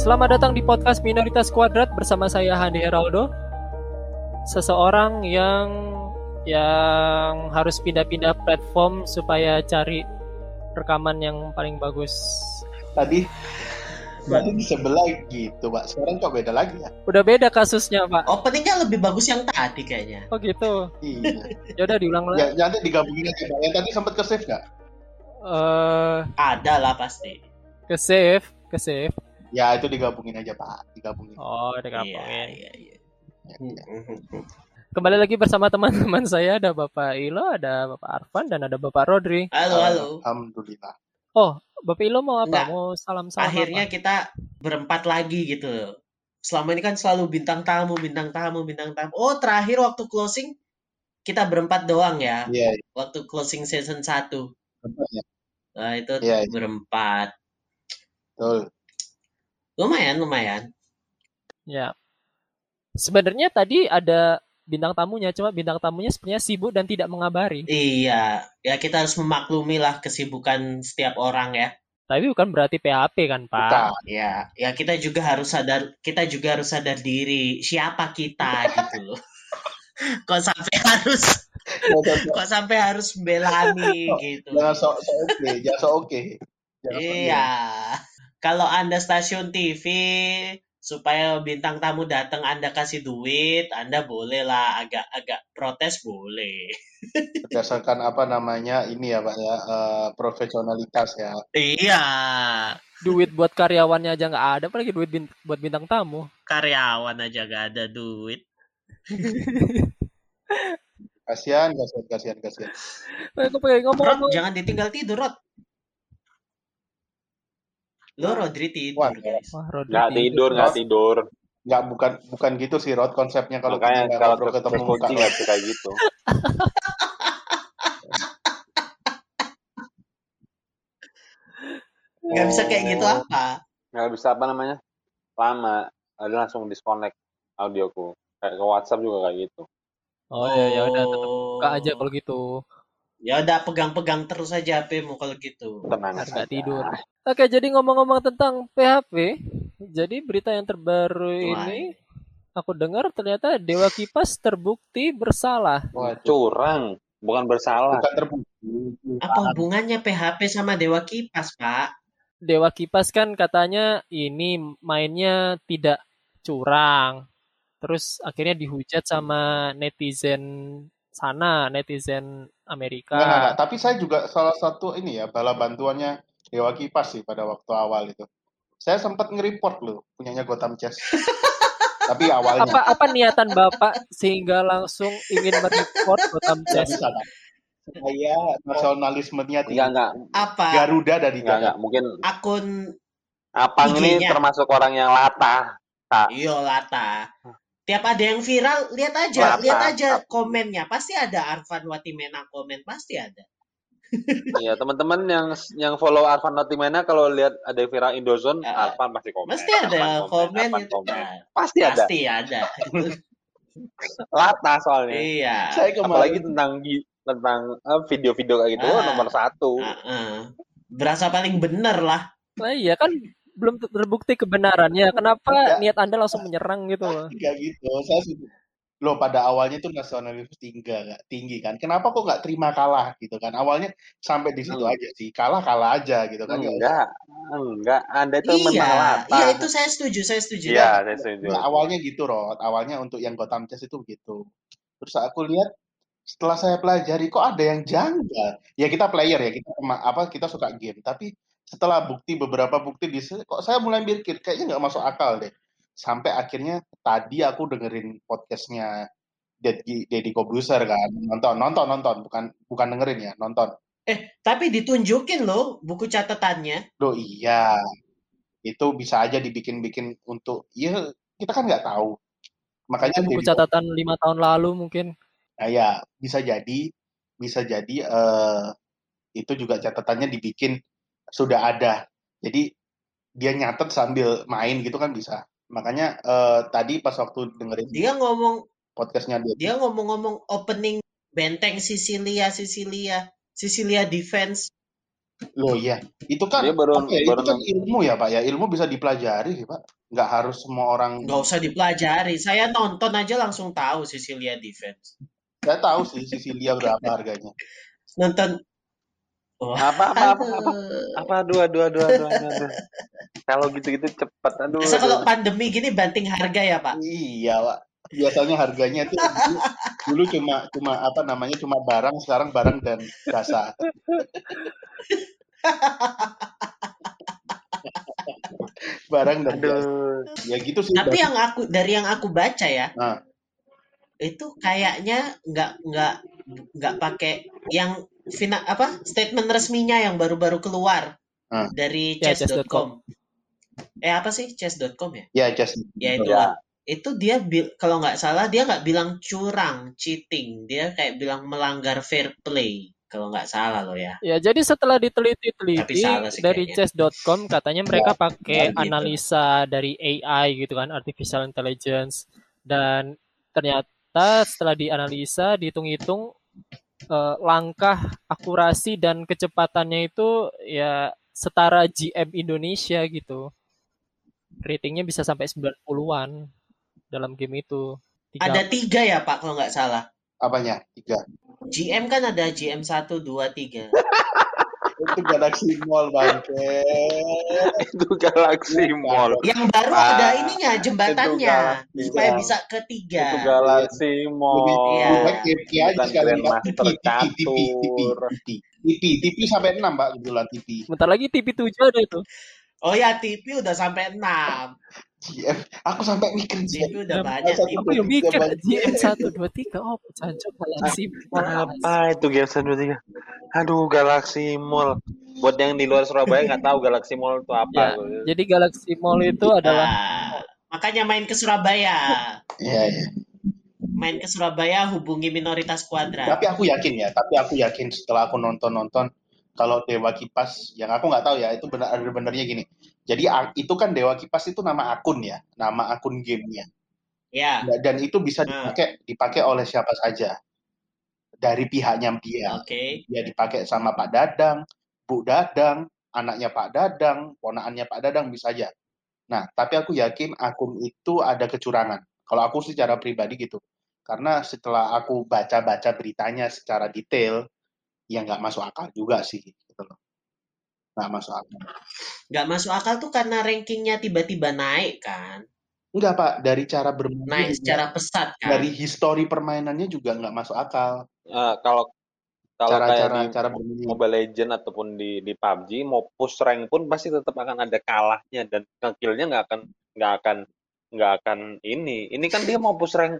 Selamat datang di podcast Minoritas Kuadrat bersama saya Handi Heraldo. Seseorang yang yang harus pindah-pindah platform supaya cari rekaman yang paling bagus. Tadi Tadi di sebelah gitu, Pak. Sekarang kok beda lagi ya? Udah beda kasusnya, Pak. Openingnya lebih bagus yang tadi kayaknya. Oh gitu. Iya. Ya udah diulang ya, lagi. nanti digabungin aja, Pak. Yang tadi sempat ke save nggak? Eh, Ada lah pasti. ke save, ke save. Ya, itu digabungin aja, Pak. Digabungin. Oh, udah Iya, iya, iya. Ya, ya. Kembali lagi bersama teman-teman saya ada Bapak Ilo, ada Bapak Arfan dan ada Bapak Rodri. Halo, halo. Alhamdulillah. Oh, Bapak Ilo mau apa? Nggak. Mau salam-salam Akhirnya apa? kita berempat lagi gitu. Selama ini kan selalu bintang tamu, bintang tamu, bintang tamu. Oh, terakhir waktu closing kita berempat doang ya. Iya, iya. Waktu closing season 1. betul ya. Nah, itu Iya, iya. berempat. Betul. Lumayan, lumayan. Ya. Sebenarnya tadi ada bintang tamunya, cuma bintang tamunya sepertinya sibuk dan tidak mengabari. Iya, ya kita harus memaklumi lah kesibukan setiap orang ya. Tapi bukan berarti PHP kan, Pak? Bukan. Ya, ya kita juga harus sadar, kita juga harus sadar diri siapa kita gitu loh. Kok sampai harus, kok sampai harus belani gitu. Jangan sok sok oke, jangan sok oke. Sok Iya. Kalau Anda stasiun TV supaya bintang tamu datang Anda kasih duit, Anda boleh lah agak-agak protes boleh. berdasarkan apa namanya ini ya Pak ya eh, profesionalitas ya. Iya, Duit buat karyawannya aja nggak ada, apalagi duit bin- buat bintang tamu. karyawan aja gak ada duit. Kasihan, kasihan, kasihan, kasihan. Eh, Aku pengen Rod, jangan ditinggal tidur, Rod. Lo Rodri tidur, Wah, guys. Wah, Rodri Nggak tidur, nggak tidur. Nggak bukan bukan gitu sih Rod konsepnya kalau Makanya kita nggak kalau ngobrol ketemu muka. nggak bisa kayak gitu. Gak bisa kayak gitu Oh. apa? Nggak bisa apa namanya? Lama. Ada langsung disconnect audioku. Kayak ke WhatsApp juga kayak gitu. Oh ya ya udah tetap Oh. buka aja kalau gitu. Ya udah pegang-pegang terus aja HP-mu kalau gitu. Tenang nggak tidur. Oke, jadi ngomong-ngomong tentang PHP, jadi berita yang terbaru ini aku dengar ternyata Dewa Kipas terbukti bersalah. Waduh, Curang, bukan bersalah. bukan terbukti. Apa hubungannya PHP sama Dewa Kipas, Pak? Dewa Kipas kan katanya ini mainnya tidak curang. Terus akhirnya dihujat sama netizen sana, netizen Amerika. Nggak, nggak, nggak. Tapi saya juga salah satu ini ya bala bantuannya Dewa Kipas sih pada waktu awal itu. Saya sempat nge-report loh punyanya Gotham Chess. Tapi awalnya Apa apa niatan Bapak sehingga langsung ingin mereport Gotham Chess? bisa kan. Saya nasionalismenya Enggak, tinggi. enggak. Apa? Garuda dari Enggak, enggak. Mungkin Akun Apang ini termasuk orang yang latah. Iya Lata. Tiap ada yang viral, lihat aja, Lata. lihat aja komennya. Pasti ada Arfan Watimena komen, pasti ada. Iya, teman-teman yang yang follow Arfan Notimena kalau lihat ada viral Indozone, Eh, Arfan pasti komen. Pasti ada Arfan komen Arfan itu. komen. Nah, Pasti ada. Pasti ada. Latah soalnya. iya. Saya Apalagi kemarin tentang gi- tentang eh, video-video kayak gitu, Ah. nomor satu. Heeh. Berasa paling bener lah. Nah, iya kan belum terbukti kebenarannya. Kenapa Ya. niat Anda langsung menyerang gitu loh? Enggak gitu. Saya sih loh pada awalnya tuh nasionalisme tinggi nggak tinggi kan. Kenapa kok nggak terima kalah gitu kan? Awalnya sampai di situ Hmm. aja sih. Kalah kalah aja gitu kan. Enggak, enggak. Anda itu memang Iya, latah. iya itu saya setuju, saya setuju. Iya, saya setuju. Nah, awalnya gitu Rod. Awalnya untuk yang Gotham Chess itu begitu. Terus aku lihat setelah saya pelajari kok ada yang janggal. Ya kita player ya, kita apa kita suka game. Tapi setelah bukti beberapa bukti di sini, kok saya mulai mikir kayaknya nggak masuk akal deh. Sampai akhirnya tadi aku dengerin podcastnya Deddy Deddy Kobuser kan nonton nonton nonton bukan bukan dengerin ya nonton Eh, tapi ditunjukin loh buku catatannya. Loh iya, itu bisa aja dibikin-bikin untuk, ya kita kan nggak tahu. Makanya Buku Deddy catatan lima tahun lalu mungkin. Nah, ya bisa jadi, bisa jadi eh, itu juga catatannya dibikin sudah ada. Jadi dia nyatet sambil main gitu kan bisa. Makanya eh, tadi pas waktu dengerin Dia ngomong podcastnya dia, dia ngomong-ngomong opening benteng Sicilia, Sicilia, Sicilia defense. Loh iya, itu kan Dia baru- apa ya, itu baru kan ilmu ya Pak ya, ilmu bisa dipelajari sih Pak. Nggak harus semua orang. Nggak usah dipelajari. Saya nonton aja langsung tahu Sicilia Defense. Saya tahu sih Sicilia berapa harganya. Nonton. Wah, Apa apa apa apa apa aduh aduh aduh aduh aduh. aduh. Kalau gitu-gitu cepet aduh. Masa kalau pandemi gini banting harga ya Pak? Iya Pak. Biasanya harganya tuh dulu, dulu cuma cuma apa namanya cuma barang, sekarang barang dan jasa. barang dan jasa. Aduh. Ya gitu sih. Tapi yang aku dari yang aku baca ya, Nah. Itu kayaknya nggak nggak nggak pakai yang fina, apa statement resminya yang baru-baru keluar Ah. dari Ya, chess.com. Eh apa sih chess.com ya? Ya just. Ya itu Ya. itu dia kalau nggak salah dia nggak bilang curang, cheating, dia kayak bilang melanggar fair play kalau nggak salah loh ya. Ya, jadi setelah diteliti-teliti dari chess.com katanya mereka pakai Nggak gitu. analisa dari AI gitu kan, artificial intelligence dan ternyata setelah dianalisa, dihitung-hitung eh, langkah akurasi dan kecepatannya itu ya setara GM Indonesia gitu. Ratingnya bisa sampai 90-an dalam game itu. Tiga- Ada tiga ya Pak kalau nggak salah. Apanya? Tiga. GM kan ada GM 1, 2, 3. Itu Galaxy Mall bangke. Itu Galaxy Mall. Yang baru Ah, ada ininya jembatannya supaya bisa ketiga. Itu Galaxy Lebih Mall. Iya. lebih baik TP aja TV, catur. TV. TV, TV sampai 6 Pak kebetulan TV. Bentar lagi TV7 ada itu. Oh ya TV udah sampai 6. GM. Aku sampai mikir TV GM. udah banyak Satu. Aku yang tiga mikir banyak. GM 1, 2, 3. Oh, cancok Galaxy Mall. Apa itu game 1 2 3? Aduh, Galaxy Mall. Buat yang di luar Surabaya nggak tahu Galaxy Mall itu apa. Ya, jadi Galaxy Mall itu adalah Ah, makanya main ke Surabaya. Iya, iya. Main ke Surabaya hubungi minoritas kuadrat. Tapi aku yakin ya, tapi aku yakin setelah aku nonton-nonton kalau Dewa Kipas, yang aku nggak tahu ya, itu benar ada benernya gini. Jadi itu kan Dewa Kipas itu nama akun ya, nama akun gamenya. Ya, Dan- Dan itu bisa Hmm. dipakai dipakai oleh siapa saja dari pihaknya dia. oke. Dia dipakai sama Pak Dadang, Bu Dadang, anaknya Pak Dadang, ponaannya Pak Dadang bisa aja. Nah, tapi aku yakin akun itu ada kecurangan. Kalau aku secara pribadi gitu. Karena setelah aku baca-baca beritanya secara detail, ya nggak masuk akal juga sih. Nggak masuk akal. Nggak masuk akal tuh karena rankingnya tiba-tiba naik kan. Enggak, Pak. Dari cara bermain, Naik secara pesat kan. dari histori permainannya juga nggak masuk akal. Eh, kalau kalau kayak Cara-cara di cara bermain. Mobile Legend ataupun di di PUBG mau push rank pun pasti tetap akan ada kalahnya dan ngekillnya nggak akan nggak akan nggak akan ini ini kan dia mau push rank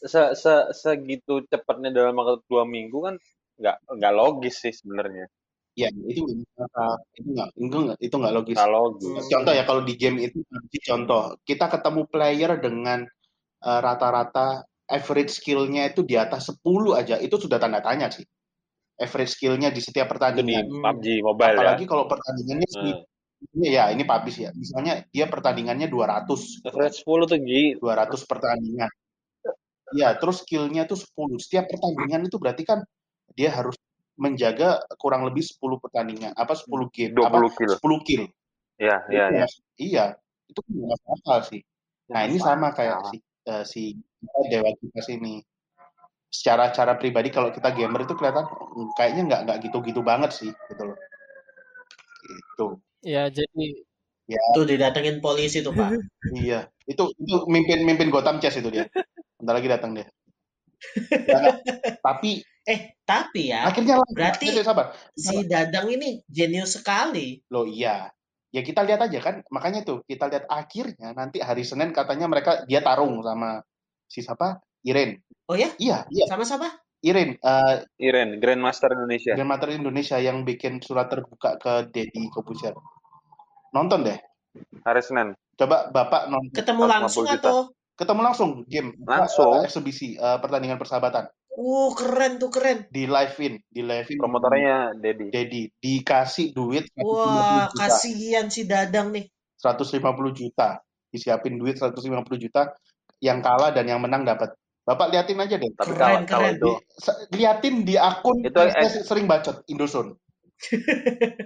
se, se segitu cepatnya dalam waktu dua minggu kan nggak nggak logis sih sebenarnya Ya, itu akal. Itu nggak, itu nggak, itu nggak logis. nggak logis Hmm. Contoh ya, kalau di game itu, contoh, kita ketemu player dengan eh, rata-rata average skill-nya itu di atas 10 aja, itu sudah tanda tanya sih. Average skill-nya di setiap itu di pertandingan. Hmm. PUBG Mobile ya Apalagi kalau pertandingannya sih, Nah, ya ini publish ya. Misalnya dia pertandingannya 200, average 10 tuh Gi 200 pertandingan. Ya, terus skill-nya tuh 10. Setiap pertandingan itu berarti kan dia harus menjaga kurang lebih 10 pertandingan, apa 10 game, apa 20 kill 10 kill. ya Itu ya ya mas- iya, itu nggak masuk akal sih. Nah, ini sama kayak si eh, si apa, Dewa Kipas ini. Secara cara pribadi kalau kita gamer itu kelihatan mm, kayaknya nggak nggak gitu-gitu banget sih, gitu loh. Gitu. ya jadi Tuh didatengin polisi tuh Pak. Iya, itu itu mimpin mimpin Gotham Chess itu dia. Bentar lagi datang dia. Jangan. Tapi Eh tapi ya akhirnya lah. berarti- Sabar, sabar. si Dadang ini jenius sekali. Loh iya. Ya kita lihat aja kan, makanya tuh kita lihat akhirnya nanti hari Senin katanya mereka dia tarung sama si siapa? Iren. Oh ya? Iya, iya. Sama siapa? Iren, eh Iren Grandmaster Indonesia Grandmaster Indonesia yang bikin surat terbuka ke Deddy Kobusier. Nonton deh. hari Senin Coba Bapak nonton. Ketemu 150 langsung juta. atau? Ketemu langsung game. Langsung. eh, eksibisi eh, pertandingan persahabatan. Uh keren tuh keren. Di live in, di live in. promotornya Dedi Deddy dikasih duit 150 Wah juta. kasihan si Dadang nih. 150 juta. Disiapin duit 150 juta. Yang kalah dan yang menang dapat. Bapak liatin aja deh. tapi Keren, kalau kalau keren. itu Di- se- liatin di akun Itu eh, sering bacot Indosun.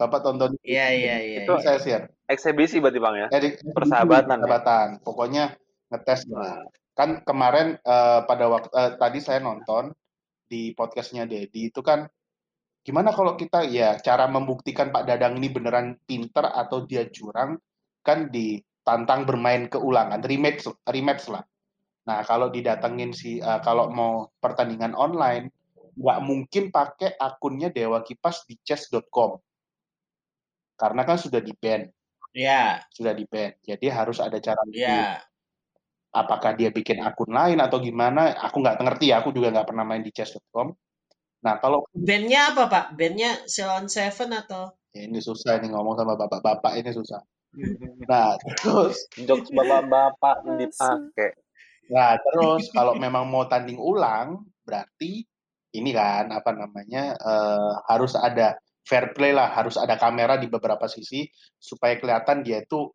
Bapak tonton. Iya iya iya. Itu iya. saya share. Eksebisi berarti bang ya. Eh, Persahabatan ya? Persahabatan. Pokoknya ngetes lah. Kan kemarin eh, pada waktu eh, tadi saya nonton di podcastnya Dedi itu kan gimana kalau kita ya cara membuktikan Pak Dadang ini beneran pinter atau dia curang kan ditantang bermain keulangan rematch rematch lah. Nah kalau didatengin si eh, kalau mau pertandingan online nggak mungkin pakai akunnya Dewa Kipas di chess.com karena kan sudah di ban Iya sudah di ban jadi harus ada cara lain. iya. Apakah dia bikin akun lain atau gimana aku nggak ngerti ya aku juga nggak pernah main di chess.com nah kalau Bandnya apa pak? Bandnya Ceylon Seven atau? ya ini susah ini ngomong sama bapak-bapak ini susah nah terus Jokes bapak-bapak dipakai. nah terus kalau memang mau tanding ulang berarti ini kan apa namanya eh, harus ada fair play lah harus ada kamera di beberapa sisi supaya kelihatan dia itu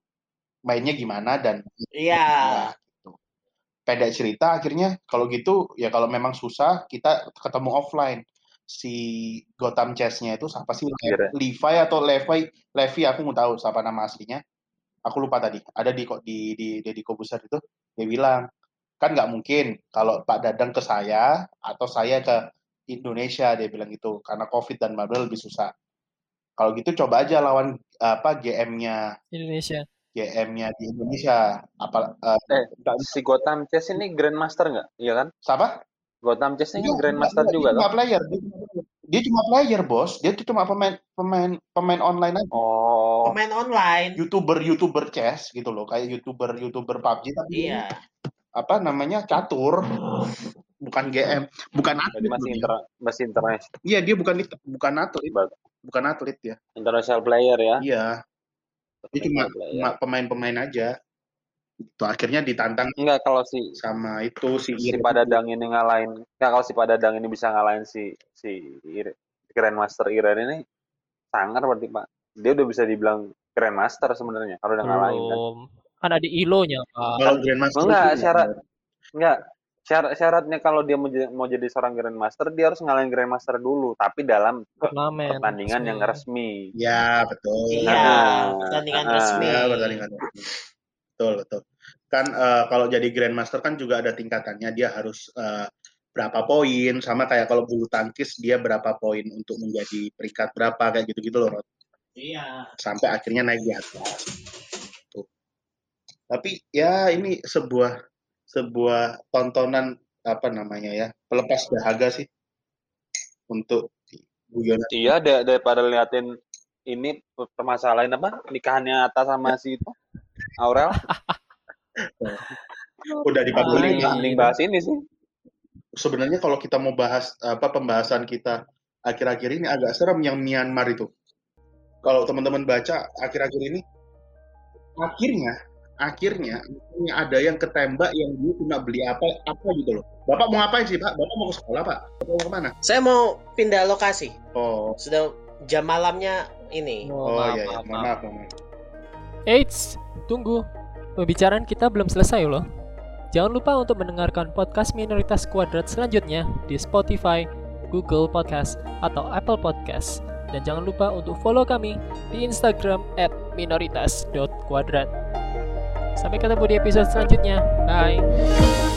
mainnya gimana dan Iya. Pendek cerita akhirnya kalau gitu ya kalau memang susah kita ketemu offline. Si Gotham Chess-nya itu siapa sih? Iya. Levi atau Levi? Levi aku nggak tahu siapa nama aslinya. Aku lupa tadi. Ada di kok di di Deddy Kobuser itu dia bilang kan nggak mungkin kalau Pak Dadang ke saya atau saya ke Indonesia dia bilang gitu karena COVID dan bla lebih susah. Kalau gitu coba aja lawan apa GM-nya Indonesia. GM-nya di Indonesia apa eh, Eh, si Gotham Chess ini Grandmaster nggak? Iya kan? siapa? Gotham Chess ini Grandmaster juga dia cuma player dia cuma player. dia cuma player bos dia tuh cuma pemain pemain pemain online aja Oh, Pemain online. youtuber youtuber chess gitu loh kayak youtuber youtuber PUBG tapi ini Iya. apa namanya catur bukan GM bukan jadi atlet masih inter masih internasional, iya dia bukan bukan atlet bukan atlet ya international player ya. iya dia cuma cuma pemain-pemain aja itu akhirnya ditantang Enggak kalau si sama itu si si Iren Pak Dadang ini ngalahin, enggak kalau si Pak Dadang ini bisa ngalahin si si Grandmaster Iren ini sangar berarti Pak. Dia udah bisa dibilang Grandmaster sebenarnya kalau udah ngalahin kan. Kan ada ILO-nya, Pak. kalau Grandmaster Enggak, syarat enggak syarat syaratnya kalau dia mau jadi, mau jadi seorang Grandmaster dia harus ngalahin Grandmaster dulu tapi dalam Turnamen. pertandingan yang resmi. resmi. ya betul Iya. Ah, Pertandingan ah, resmi. Ya, pertandingan resmi. Betul, betul. Kan eh, kalau jadi Grandmaster kan juga ada tingkatannya. Dia harus eh, berapa poin, sama kayak kalau bulu tangkis dia berapa poin untuk menjadi peringkat berapa kayak gitu-gitu loh. Rod. Iya. Sampai akhirnya naik di atas. Tuh. Tapi ya ini sebuah sebuah tontonan apa namanya ya, pelepas dahaga sih untuk guyonan. Iya, da- daripada liatin ini permasalahan apa nikahannya Atta sama si itu Aurel Udah Ah, mending, iya. mending bahas ini sih sebenarnya kalau kita mau bahas apa pembahasan kita akhir-akhir ini agak serem yang Myanmar itu. Kalau teman-teman baca akhir-akhir ini, akhirnya, akhirnya ini ada yang ketembak yang dia cuma beli apa apa gitu loh. Bapak mau ngapain sih Pak? Bapak mau ke sekolah Pak? Bapak mau ke mana? Saya mau pindah lokasi. Oh, Sudah jam malamnya ini. oh, maaf, iya, iya. maaf, maaf. maaf. Eits, tunggu. Pembicaraan kita belum selesai loh. Jangan lupa untuk mendengarkan podcast Minoritas Kuadrat selanjutnya di Spotify, Google Podcast, atau Apple Podcast. Dan jangan lupa untuk follow kami di Instagram at minoritas.kuadrat. Sampai ketemu di episode selanjutnya. Bye.